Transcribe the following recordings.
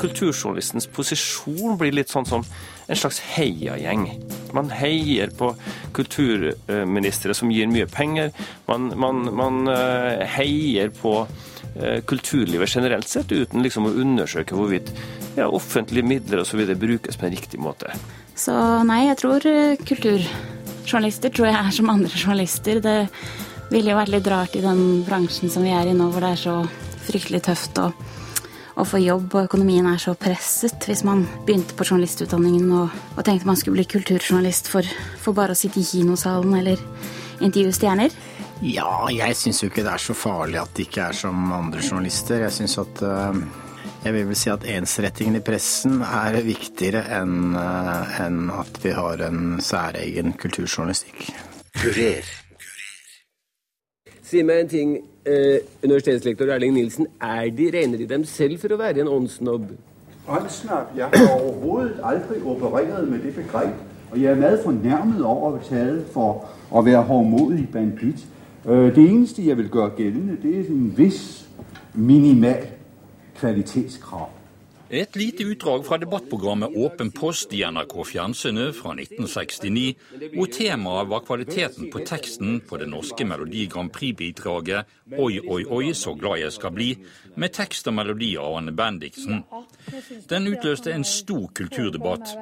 kulturjournalistens posisjon blir litt sånn som en slags heiagjeng. Man heier på kulturministre som gir mye penger. Man, man, man eh, heier på eh, kulturlivet generelt sett, uten liksom å undersøke hvorvidt ja, offentlige midler osv. brukes på en riktig måte. Så nei, jeg tror eh, kulturjournalister tror jeg er som andre journalister. Det ville jo vært litt rart i den bransjen som vi er i nå, hvor det er så fryktelig tøft. og å få jobb, og økonomien er så presset. Hvis man begynte på journalistutdanningen og, og tenkte man skulle bli kulturjournalist for, for, bare å sitte i kinosalen eller intervjue stjerner. Ja, jeg syns jo ikke det er så farlig at de ikke er som andre journalister. Jeg syns at uh, Jeg vil vel si at ensrettingen i pressen er viktigere enn uh, en at vi har en særegen kulturjournalistikk. Kurer. Si meg en ting, eh, universitetslektor Erling Nilsen. Er de, regner de dem selv for å være en åndssnobb? Åndssnobb? Jeg har overhodet aldri operert med det begrep. Og jeg er veldig fornærmet over å taget for å være hårdmodig banditt. Øh, det eneste jeg vil gjøre gjeldende, det er en viss minimal kvalitetskrav. Et lite utdrag fra debattprogrammet Åpen post i NRK Fjernsynet fra 1969, hvor temaet var kvaliteten på teksten på det norske Melodi Grand Prix-bidraget 'Oi, oi, oi, så glad jeg skal bli', med tekst og melodi av Anne Bendiksen. Den utløste en stor kulturdebatt.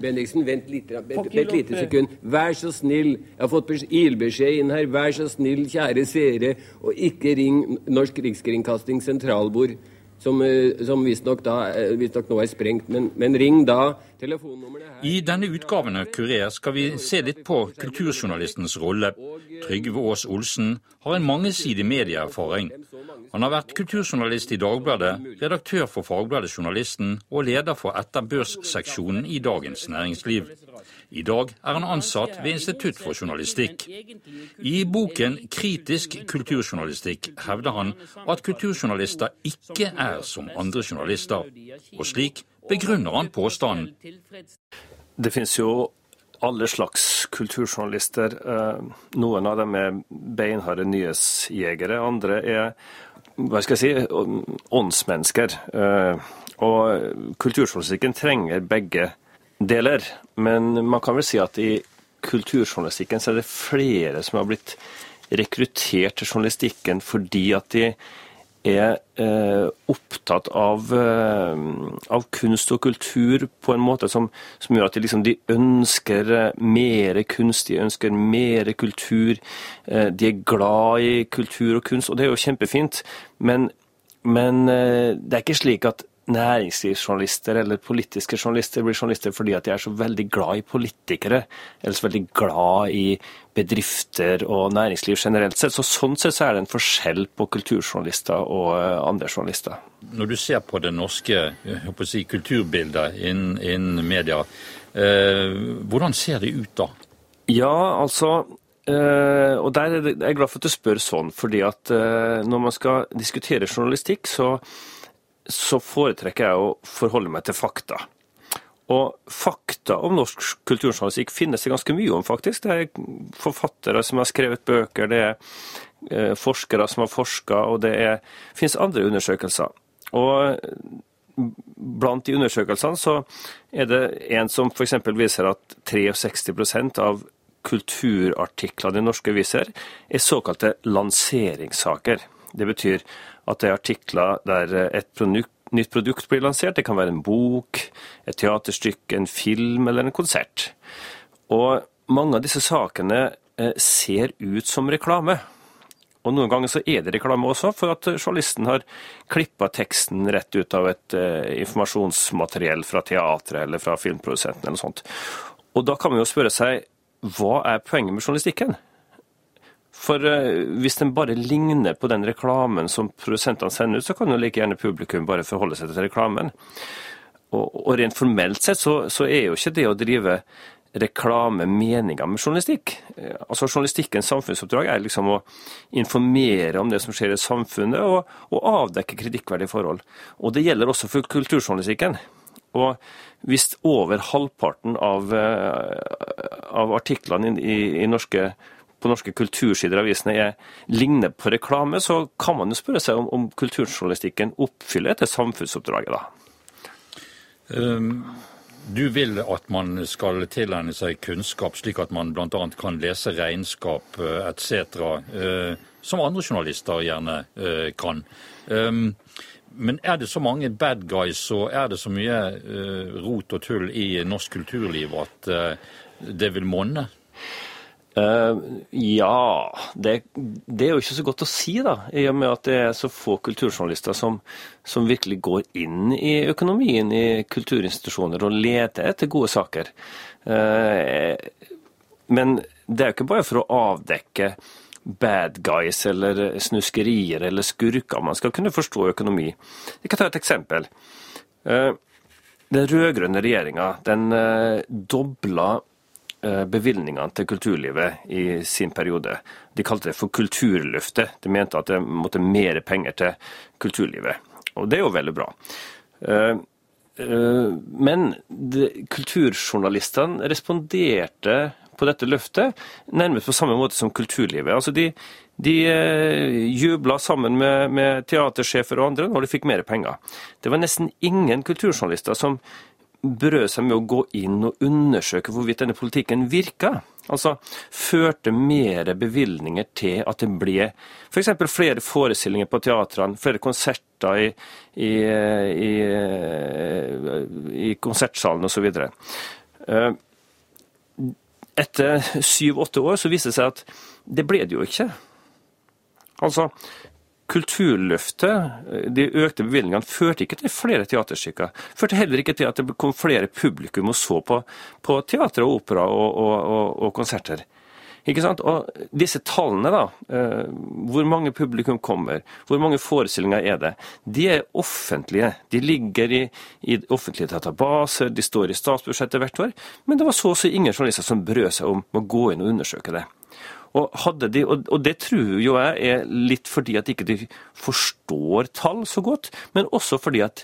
Bendiksen, vent litt, et lite sekund. Vær så snill, jeg har fått ilbeskjed inn her. Vær så snill, kjære seere, og ikke ring Norsk Rikskringkasting sentralbord som, eh, som visstnok eh, visst nå er sprengt. Men, men ring da. Telefonnummeret her I denne utgaven av Kurer skal vi se litt på kulturjournalistens rolle. Trygve Aas Olsen har en mangesidig medieerfaring. Han har vært kulturjournalist i Dagbladet, redaktør for fagbladet Journalisten og leder for etterbørsseksjonen i Dagens Næringsliv. I dag er han ansatt ved Institutt for journalistikk. I boken 'Kritisk kulturjournalistikk' hevder han at kulturjournalister ikke er som andre journalister, og slik begrunner han påstanden. Det finnes jo alle slags kulturjournalister. Eh, noen av dem er beinharde nyhetsjegere, andre er hva skal jeg si, åndsmennesker. Eh, og kulturjournalistikken trenger begge deler. Men man kan vel si at i kulturjournalistikken så er det flere som har blitt rekruttert til journalistikken fordi at de er eh, opptatt av, eh, av, kunst og kultur på en måte som, som gjør at de, liksom, de ønsker eh, mer kunst, de ønsker mer kultur. Eh, de er glad i kultur og kunst, og det er jo kjempefint. Men, men eh, det er ikke slik at næringslivsjournalister eller politiske journalister blir journalister fordi at de er så veldig glad i politikere, eller så veldig glad i bedrifter og næringsliv generelt sett. Så Sånn sett så er det en forskjell på kulturjournalister og eh, andre journalister. Når du ser på det norske si, kulturbildet innen, innen media, eh, hvordan ser det ut da? Ja, altså Uh, og der er jeg glad for at du spør sånn, fordi at uh, når man skal diskutere journalistikk, så så foretrekker jeg å forholde meg til fakta. Og fakta om norsk kulturjournalistikk finnes det ganske mye om, faktisk. Det er forfattere som har skrevet bøker, det er eh, forskere som har forska, og det er, finnes andre undersøkelser. Og blant de undersøkelsene så er det en som f.eks. viser at 63% av kulturartiklene i norske aviser er såkalte lanseringssaker. Det betyr at det er artikler der et produkt, nytt produkt blir lansert. Det kan være en bok, et teaterstykke, en film eller en konsert. Og mange av disse sakene eh, ser ut som reklame. Og noen ganger så er det reklame også, for at journalisten har klippa teksten rett ut av et eh, informasjonsmateriell fra teatret eller fra filmprodusenten eller noe sånt. Og da kan man jo spørre seg hva er poenget med journalistikken? For uh, hvis den bare ligner på den reklamen som produsentene sender ut, så kan jo like gjerne publikum bare forholde seg til reklamen. Og, og rent formelt sett så, så, er jo ikke det å drive reklame meninga med journalistikk. Eh, altså Journalistikkens samfunnsoppdrag er liksom å informere om det som skjer i samfunnet, og, og avdekke kritikkverdige forhold. Og det gjelder også for kulturjournalistikken. Og hvis over halvparten av, eh, av artiklene i, i norske på norske kultursider i avisene er, ligner på reklame, så kan man jo spørre seg om, om kulturjournalistikken oppfyller dette samfunnsoppdraget. da. Um, du vil at man skal tilegne seg kunnskap, slik at man bl.a. kan lese regnskap etc., som andre journalister gjerne kan. Um, men er det så mange bad guys og er det så mye rot og tull i norsk kulturliv at det vil monne? Uh, ja det, det, er jo ikke så godt å si, da, i og med at det er så få kulturjournalister som, som virkelig går inn i økonomien i kulturinstitusjoner og leter etter gode saker. Uh, men det er jo ikke bare for å avdekke bad guys eller snuskerier eller skurker man skal kunne forstå økonomi. Jeg kan ta et eksempel. Uh, den rød-grønne regjeringa dobla bevilgningene til kulturlivet i sin periode. De kalte det for Kulturløftet. De mente at det måtte mer penger til kulturlivet. Og det er jo veldig bra. Eh, eh, men kulturjournalistene responderte på dette løftet nærmest på samme måte som kulturlivet. Altså de, de jubla sammen med, med teatersjefer og andre når de fikk mer penger. Det var nesten ingen kulturjournalister som brød seg med å gå inn og undersøke hvorvidt denne politikken virka. Altså førte mer bevilgninger til at det ble f.eks. For flere forestillinger på teatrene, flere konserter i, i, i, i konsertsalen osv. Eh, etter syv-åtte år så viste det seg at det ble det jo ikke. Altså, Kulturløftet, de økte bevilgningene, førte ikke til flere teaterstykker. Førte heller ikke til at det kom flere publikum og så på, på teater og opera og, og, og, og, konserter. Ikke sant? Og disse tallene, da, eh, hvor mange publikum kommer, hvor mange forestillinger er det, de er offentlige. De ligger i, i offentlige databaser, de står i statsbudsjettet hvert år. Men det var så å si ingen journalister som brød seg om å gå inn og undersøke det. Og, de, og, det tror jo jeg er litt fordi at ikke de forstår tall så godt, men også fordi at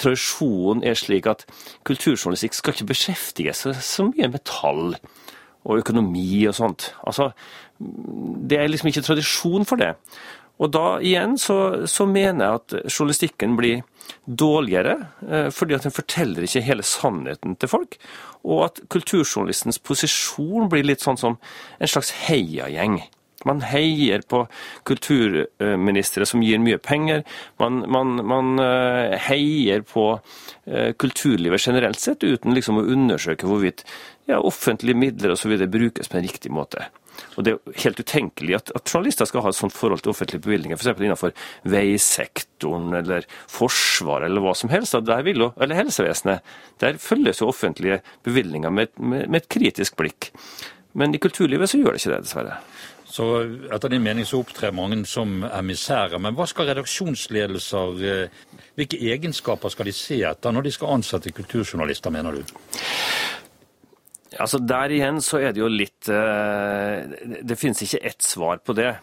tradisjonen er slik at kulturjournalistikk skal ikke beskjeftige seg så mye med tall og økonomi og sånt. Altså, det er liksom ikke tradisjon for det. Og da igjen så, så mener jeg at journalistikken blir dårligere, eh, fordi at den forteller ikke hele sannheten til folk. Og at kulturjournalistens posisjon blir litt sånn som en slags heiagjeng. Man heier på kulturministre som gir mye penger. Man, man, man eh, heier på eh, kulturlivet generelt sett, uten liksom å undersøke hvorvidt ja, offentlige midler osv. brukes på en riktig måte. Og Det er helt utenkelig at, at journalister skal ha et sånt forhold til offentlige bevilgninger, f.eks. innenfor veisektoren eller Forsvaret eller hva som helst. Vil, eller helsevesenet. Der følges jo offentlige bevilgninger med, med, med, et kritisk blikk. Men i kulturlivet så gjør det ikke det, dessverre. Så etter din mening så opptrer mange som emissærer. Men hva skal redaksjonsledelser eh, Hvilke egenskaper skal de se etter når de skal ansette kulturjournalister, mener du? Altså Der igjen så er det jo litt eh, Det finnes ikke ett svar på det.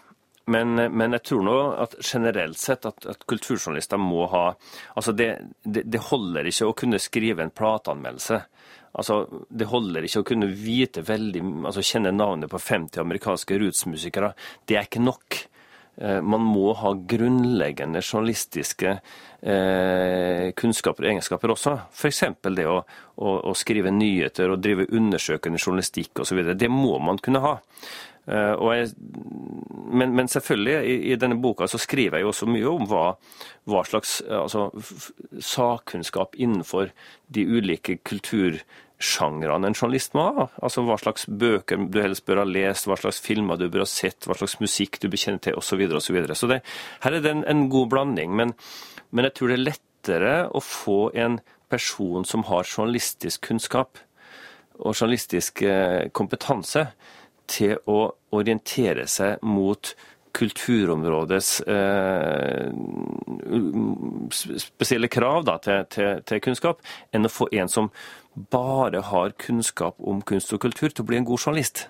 Men, men, jeg tror nå at generelt sett at, at kulturjournalister må ha Altså det, det, det, holder ikke å kunne skrive en plateanmeldelse. Altså, Det holder ikke å kunne vite veldig, altså kjenne navnet på 50 amerikanske rootsmusikere. Det er ikke nok. Eh, man må ha grunnleggende journalistiske eh, kunnskaper og egenskaper også. F.eks. det å, å, å, skrive nyheter og drive undersøkende journalistikk osv. Det må man kunne ha. Eh, jeg, men, men, selvfølgelig, i, i, denne boka så skriver jeg jo også mye om hva, hva slags altså, sakkunnskap innenfor de ulike kultursjangrene en journalist må ha. Altså hva slags bøker du helst bør ha lest, hva slags filmer du bør ha sett, hva slags musikk du bekjenner til osv. Så, videre, og så, videre. så det, her er det en, en god blanding. Men, men, jeg tror det er lettere å få en person som har journalistisk kunnskap og journalistisk eh, kompetanse, til å orientere seg mot kulturområdets eh, spesielle krav da, til, til, til, kunnskap, enn å få en som bare har kunnskap om kunst og kultur til å bli en god journalist.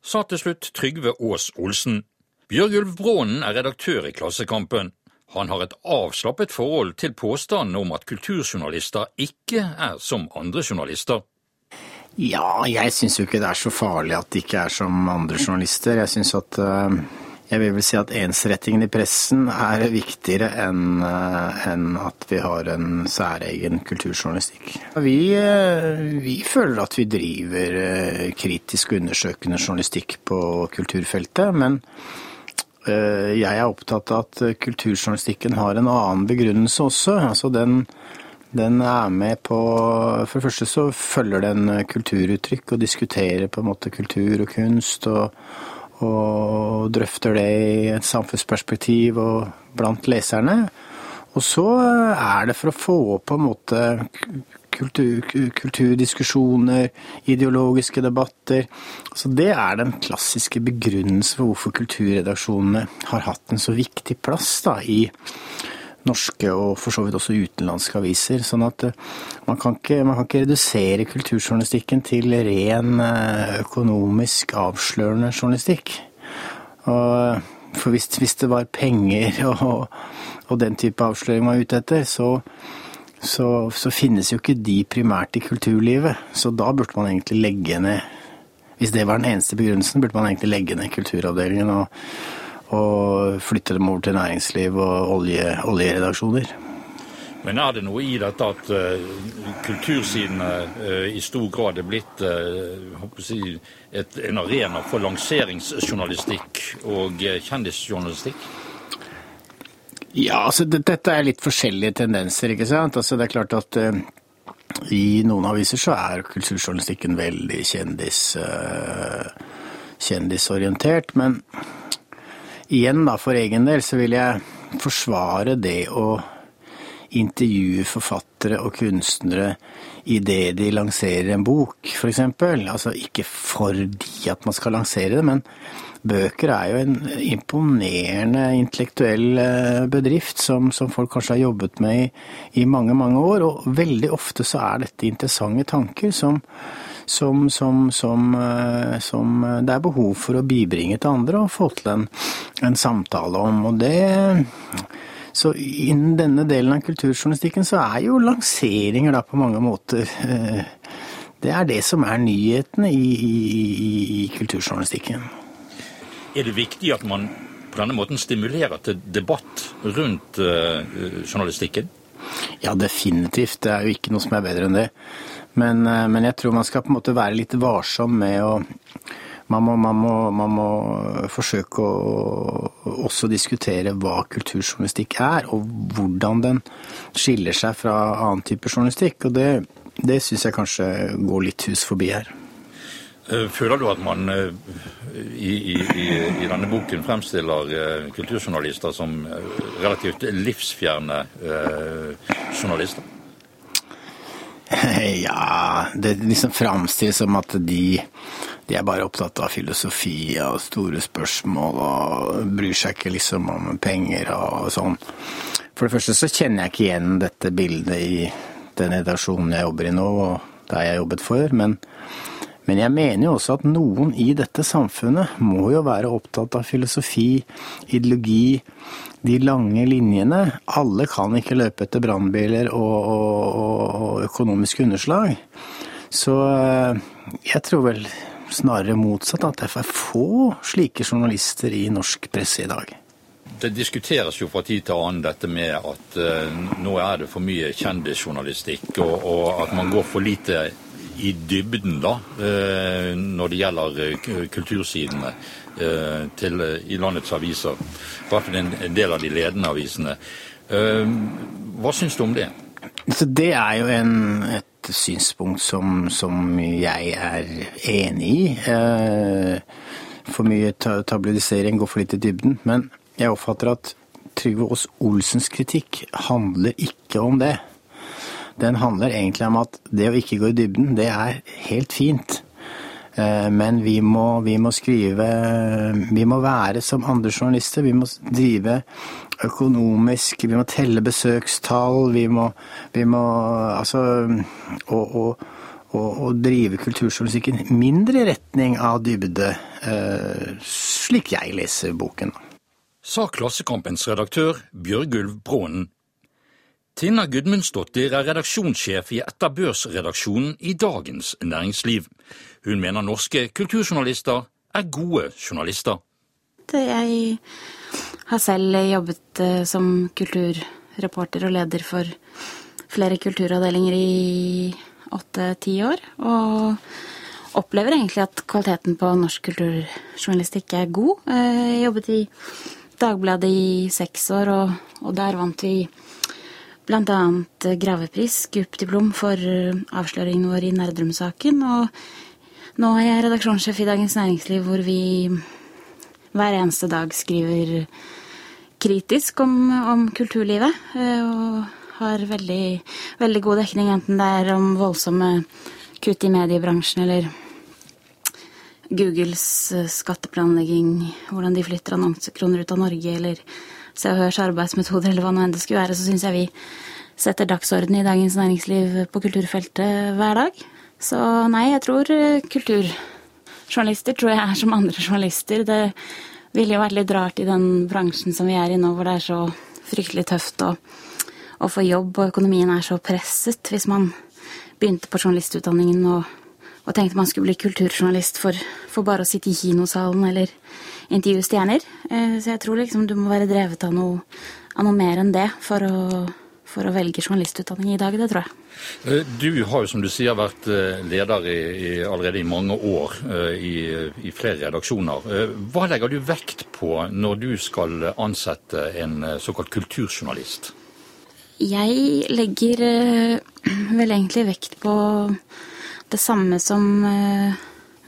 Sa til slutt Trygve Aas Olsen. Bjørgulf Brånen er redaktør i Klassekampen. Han har et avslappet forhold til påstanden om at kulturjournalister ikke er som andre journalister. Ja, jeg syns jo ikke det er så farlig at de ikke er som andre journalister. Jeg syns at uh jeg vil vel si at ensrettingen i pressen er viktigere enn en at vi har en særegen kulturjournalistikk. Vi, vi, føler at vi driver kritisk undersøkende journalistikk på kulturfeltet, men jeg er opptatt av at kulturjournalistikken har en annen begrunnelse også. Altså den, den er med på For det første så følger den kulturuttrykk og diskuterer på en måte kultur og kunst. og og drøfter det i et samfunnsperspektiv og blant leserne. Og så er det for å få opp på en måte kultur, kulturdiskusjoner, ideologiske debatter. Så det er den klassiske begrunnelsen for hvorfor kulturredaksjonene har hatt en så viktig plass da, i norske og for så vidt også utenlandske aviser. Sånn at man kan, ikke, man kan ikke redusere kulturjournalistikken til ren økonomisk avslørende journalistikk. Og, for hvis, hvis, det var penger og, og, den type avsløring man var ute etter, så, så, så, finnes jo ikke de primært i kulturlivet. Så da burde man egentlig legge ned Hvis det var den eneste begrunnelsen, burde man egentlig legge ned kulturavdelingen og, og flytte dem over til næringsliv og olje, oljeredaksjoner. Men er det noe i dette at uh, kultursidene uh, i stor grad er blitt uh, si, et, en arena for lanseringsjournalistikk og kjendisjournalistikk? Ja, altså dette er litt forskjellige tendenser, ikke sant. Altså det er klart at i noen aviser så er kulturjournalistikken veldig kjendis, kjendisorientert. Men igjen da, for egen del så vil jeg forsvare det å intervjue forfattere og kunstnere idet de lanserer en bok, f.eks. Altså ikke fordi at man skal lansere det, men bøker er jo en imponerende intellektuell eh, bedrift som, som folk kanskje har jobbet med i, i, mange, mange år. Og veldig ofte så er dette interessante tanker som, som, som, som, som det er behov for å bibringe til andre og få til en, en samtale om. Og det så innen denne delen av kulturjournalistikken så er jo lanseringer da på mange måter eh, Det er det som er nyhetene i, i, i kulturjournalistikken. Er det viktig at man på denne måten stimulerer til debatt rundt journalistikken? Ja, definitivt. Det er jo ikke noe som er bedre enn det. Men, uh, men jeg tror man skal på en måte være litt varsom med å man må, man, må, man må, forsøke å også diskutere hva kulturjournalistikk er, og hvordan den skiller seg fra annen type journalistikk. Og det, det syns jeg kanskje går litt hus forbi her. Eh, føler du at man eh, i, i, i, denne boken fremstiller eh, kulturjournalister som relativt livsfjerne journalister? Ja, det liksom framstilles som at de de er bare opptatt av filosofi og store spørsmål og bryr seg ikke liksom om penger og sånn. For det første så kjenner jeg ikke igjen dette bildet i den redaksjonen jeg jobber i nå, og der jeg jobbet for. Men, men jeg mener jo også at noen i dette samfunnet må jo være opptatt av filosofi, ideologi, de lange linjene. Alle kan ikke løpe etter brannbiler og, og, og økonomiske underslag. Så eh, jeg tror vel snarere motsatt, at det er få slike journalister i norsk presse i dag. Det diskuteres jo fra tid til annen dette med at uh, nå er det for mye kjendisjournalistikk, og, og, at man går for lite i dybden da, uh, når det gjelder uh, kultursidene til, i landets aviser. I hvert fall en, del av de ledende avisene. hva syns du om det? Så det er jo en, et synspunkt som, som jeg er enig i. Eh, for mye tabloidisering går for litt i dybden. Men jeg oppfatter at Trygve Aas Olsens kritikk handler ikke om det. Den handler egentlig om at det å ikke gå i dybden, det er helt fint. Eh, men vi må, vi må, skrive Vi må være som andre journalister. Vi må drive økonomisk, vi må telle besøkstall, vi må, vi må Altså å, drive kulturjournalistikken mindre i retning av dybde, eh, slik jeg leser boken. Sa Klassekampens redaktør Bjørgulv Brånen. Tina Gudmundsdottir er redaksjonssjef i Etterbørsredaksjonen i Dagens Næringsliv. Hun mener norske kulturjournalister er gode journalister. Jeg har selv jobbet eh, som kulturreporter og leder for flere kulturavdelinger i åtte-ti år. Og opplever egentlig at kvaliteten på norsk kulturjournalistikk er god. Eh, jeg jobbet i Dagbladet i seks år, og, der vant vi bl.a. gravepris, GUP-diplom, for avsløringen vår i Nerdrum-saken. Og nå er jeg redaksjonssjef i Dagens Næringsliv, hvor vi hver eneste dag skriver kritisk om, om kulturlivet. Eh, og har veldig, veldig god dekning, enten det er om voldsomme kutt i mediebransjen eller Googles eh, skatteplanlegging, hvordan de flytter annonsekroner ut av Norge, eller Se og Hørs arbeidsmetoder, eller hva nå enn det skulle være, så syns jeg vi setter dagsorden i Dagens Næringsliv på kulturfeltet hver dag. Så nei, jeg tror kulturjournalister tror jeg er som andre journalister. Det ville jo vært litt rart i den bransjen som vi er i nå, hvor det er så fryktelig tøft å, å få jobb, og økonomien er så presset. Hvis man begynte på journalistutdanningen og, og tenkte man skulle bli kulturjournalist for, for, bare å sitte i kinosalen eller intervjue stjerner. Eh, så jeg tror liksom du må være drevet av noe, av noe mer enn det for å for å velge journalistutdanning i dag, det tror jeg. Eh, du har jo som du sier vært eh, leder i, i, allerede i mange år i, i, flere redaksjoner. Hva legger du vekt på når du skal ansette en såkalt kulturjournalist? Jeg legger vel egentlig vekt på det samme som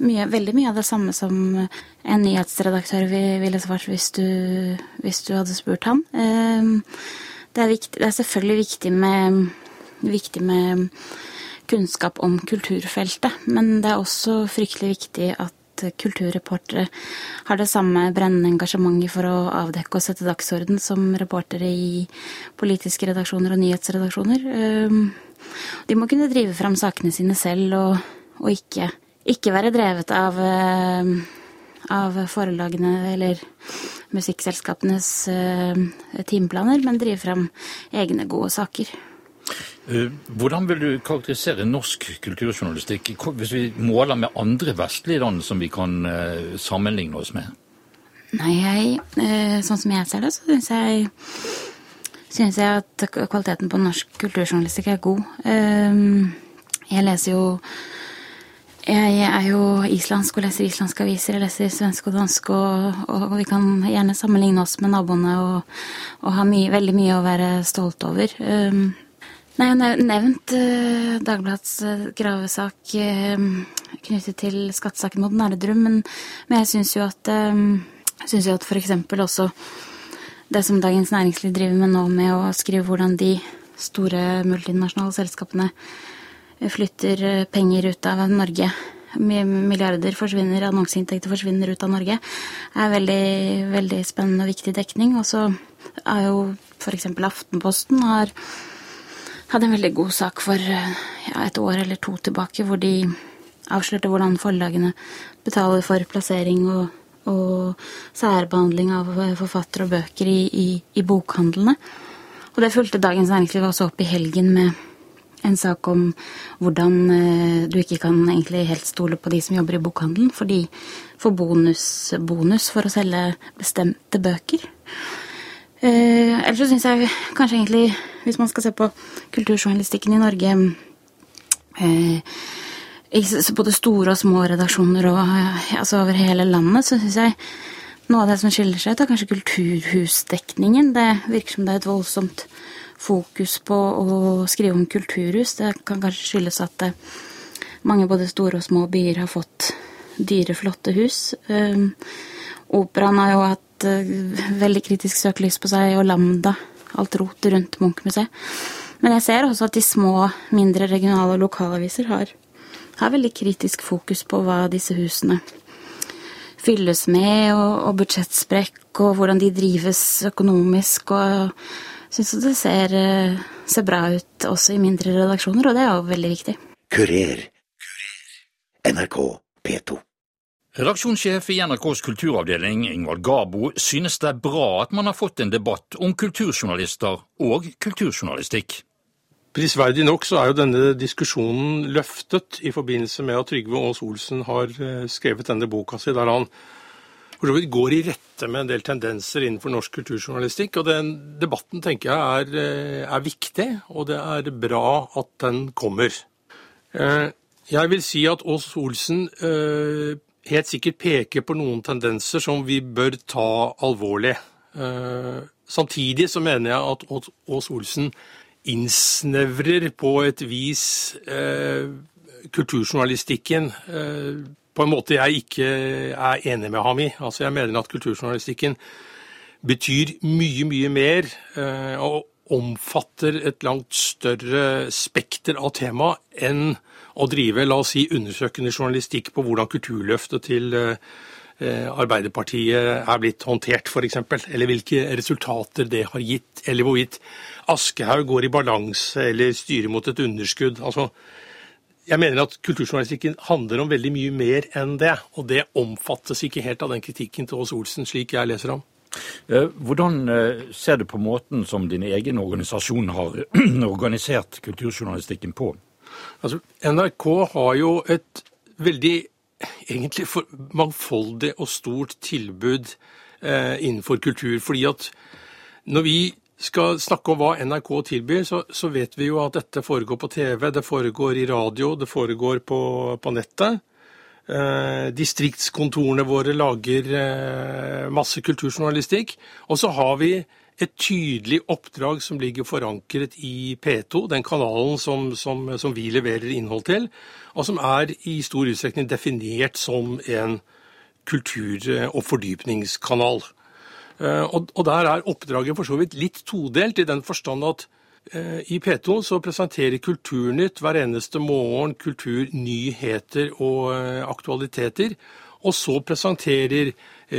mye, veldig mye av det samme som en nyhetsredaktør ville svart hvis du, hvis du hadde spurt ham. Det er, viktig, det er selvfølgelig viktig med, viktig med, kunnskap om kulturfeltet, men det er også fryktelig viktig at kulturreportere har det samme brennende engasjementet for å avdekke og sette dagsorden som reportere i politiske redaksjoner og nyhetsredaksjoner. Ehm, de må kunne drive fram sakene sine selv og, og ikke, ikke, være drevet av, ehm, av forlagene eller musikkselskapenes uh, timeplaner, men drive fram egne gode saker. Eh, hvordan vil du karakterisere norsk kulturjournalistikk hvis vi måler med andre vestlige land som vi kan sammenligne oss med? Nei, jeg, sånn som jeg ser det, så syns jeg, synes jeg at kvaliteten på norsk kulturjournalistikk er god. Jeg leser jo jeg er jo islandsk og leser islandske aviser. Jeg leser svensk og dansk, og, og, vi kan gjerne sammenligne oss med naboene og, og ha mye, veldig mye å være stolt over. Um, nei, jeg har nevnt uh, Dagbladets uh, gravesak uh, knyttet til skattesaken mot Nerdrum, men, men jeg syns jo at um, syns jo at f.eks. også det som Dagens Næringsliv driver med nå, med å skrive hvordan de store multinasjonale selskapene flytter eh, penger ut av Norge. Milliarder forsvinner, annonseinntekter forsvinner ut av Norge. Det er veldig, veldig spennende og viktig dekning. Og så er jo f.eks. Aftenposten har hadde en veldig god sak for ja, et år eller to tilbake, hvor de avslørte hvordan forlagene betaler for plassering og, og særbehandling av forfattere og bøker i, i, i bokhandlene. Og det fulgte Dagens Næringsliv også opp i helgen med en sak om hvordan eh, du ikke kan egentlig helt stole på de som jobber i bokhandelen, for de får bonus, bonus for å selge bestemte bøker. Eh, ellers så syns jeg kanskje egentlig, hvis man skal se på kulturjournalistikken i Norge eh, både store og små redaksjoner og, altså over hele landet, så syns jeg noe av det som skiller seg ut, er kanskje kulturhusdekningen. Det virker som det er et voldsomt fokus på å skrive om kulturhus. Det kan kanskje skyldes at eh, mange både store og små byer har fått dyre, flotte hus. Um, operaen har jo hatt uh, veldig kritisk søkelys på seg, og Lambda, alt rotet rundt Munch-museet. Men jeg ser også at de små, mindre regionale og lokalaviser har, har veldig kritisk fokus på hva disse husene fylles med, og, og budsjettsprekk, og hvordan de drives økonomisk. og syns det ser, eh, ser, bra ut også i mindre redaksjoner, og det er jo veldig viktig. Kurer. NRK P2. Redaksjonssjef i NRKs kulturavdeling, Ingvald Gabo, synes det er bra at man har fått en debatt om kulturjournalister og kulturjournalistikk. Prisverdig nok så er jo denne diskusjonen løftet i forbindelse med at Trygve Aas Olsen har eh, skrevet denne boka si, der han for så vidt går i rette med en del tendenser innenfor norsk kulturjournalistikk. Og den debatten tenker jeg er, eh, er viktig, og det er bra at den kommer. Eh, jeg vil si at Aas Olsen eh, helt sikkert peker på noen tendenser som vi bør ta alvorlig. Samtidig så mener jeg at Aas Olsen innsnevrer på et vis kulturjournalistikken på en måte jeg ikke er enig med ham i. Altså Jeg mener at kulturjournalistikken betyr mye, mye mer eh, og omfatter et langt større spekter av tema enn å drive la oss si, undersøkende journalistikk på hvordan Kulturløftet til eh, Arbeiderpartiet er blitt håndtert, f.eks. Eller hvilke resultater det har gitt. Eller hvorvidt Aschehoug går i balanse eller styrer mot et underskudd. Altså, jeg mener at kulturjournalistikken handler om veldig mye mer enn det. Og det omfattes ikke helt av den kritikken til Ås Olsen, slik jeg leser ham. Eh, hvordan eh, ser du på måten som din egen organisasjon har organisert kulturjournalistikken på? Altså, NRK har jo et veldig egentlig mangfoldig og stort tilbud eh, innenfor kultur. fordi at når vi skal snakke om hva NRK tilbyr, så, så, vet vi jo at dette foregår på TV, det foregår i radio, det foregår på, på nettet. Eh, distriktskontorene våre lager eh, masse kulturjournalistikk. Og så har vi et tydelig oppdrag som ligger forankret i P2, den kanalen som, som, som vi leverer innhold til, og som er i stor utstrekning definert som en kultur- og fordypningskanal. Eh, og, der er oppdraget for så vidt litt todelt, i den forstand at eh, i P2 så presenterer Kulturnytt hver eneste morgen kulturnyheter og eh, aktualiteter. Og så presenterer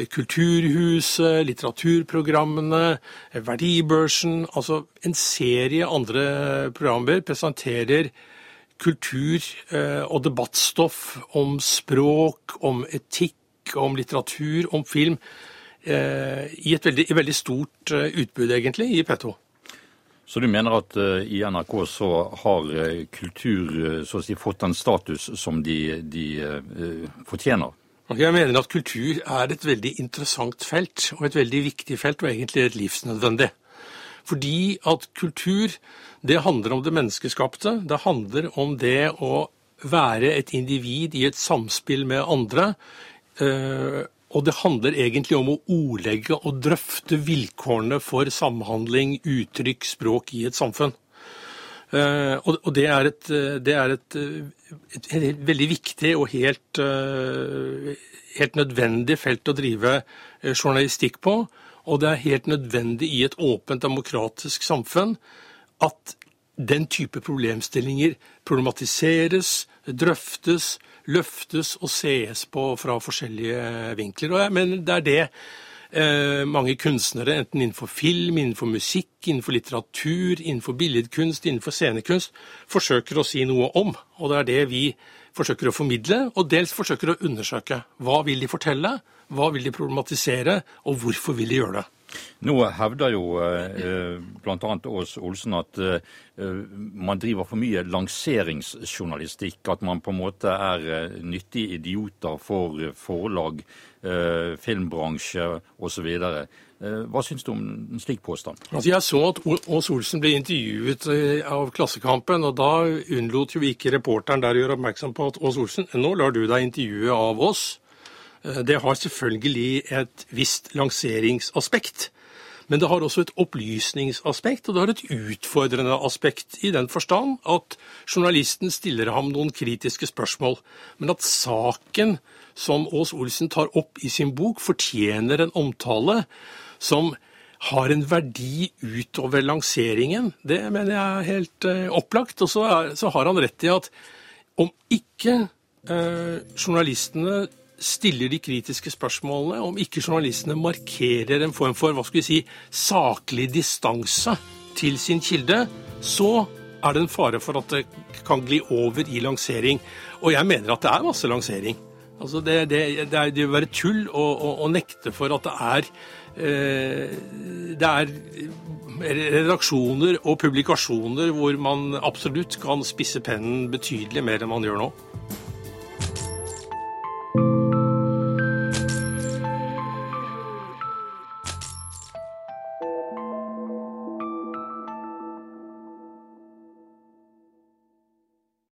Kulturhuset, litteraturprogrammene, Verdibørsen Altså en serie andre programmer presenterer kultur og debattstoff om språk, om etikk, om litteratur, om film i et veldig, veldig stort eh, utbud, egentlig, i P2. Så du mener at uh, i NRK så har uh, kultur uh, så å si, fått den status som de, de fortjener? Jeg mener at kultur er et veldig interessant felt, og et veldig viktig felt, og egentlig et livsnødvendig. Fordi at kultur, det handler om det menneskeskapte. Det handler om det å være et individ i et samspill med andre. Og det handler egentlig om å ordlegge og drøfte vilkårene for samhandling, uttrykk, språk i et samfunn. Uh, og det er, et, det er et, et, et, veldig viktig og helt, helt, nødvendig felt å drive journalistikk på. Og det er helt nødvendig i et åpent, demokratisk samfunn at den type problemstillinger problematiseres, drøftes, løftes og sees på fra forskjellige vinkler. Og jeg mener det er det eh, mange kunstnere, enten innenfor film, innenfor musikk, innenfor litteratur, innenfor billedkunst, innenfor scenekunst, forsøker å si noe om. Og det er det vi forsøker å formidle, og dels forsøker å undersøke. Hva vil de fortelle, hva vil de problematisere, og hvorfor vil de gjøre det? Nå hevder jo eh, bl.a. Ås Olsen at eh, man driver for mye lanseringsjournalistikk. At man på en måte er eh, nyttige idioter for forlag, eh, filmbransje osv. Eh, hva syns du om en slik påstand? Altså jeg så at Ås Olsen ble intervjuet eh, av Klassekampen, og da unnlot jo ikke reporteren der å gjøre oppmerksom på at Ås Olsen, nå lar du deg intervjue av oss. Eh, det har selvfølgelig et visst lanseringsaspekt. Men det har også et opplysningsaspekt, og det har et utfordrende aspekt i den forstand at journalisten stiller ham noen kritiske spørsmål, men at saken som Aas Olsen tar opp i sin bok, fortjener en omtale som har en verdi utover lanseringen. Det mener jeg er helt uh, opplagt. Og så, er, så, har han rett i at om ikke eh, journalistene stiller de kritiske spørsmålene, om ikke journalistene markerer en form for hva skal vi si, saklig distanse til sin kilde, så er det en fare for at det kan gli over i lansering. Og jeg mener at det er masse lansering. Altså det, det, det, er, det vil være tull å, å, å, nekte for at det er eh, Det er redaksjoner og publikasjoner hvor man absolutt kan spisse pennen betydelig mer enn man gjør nå.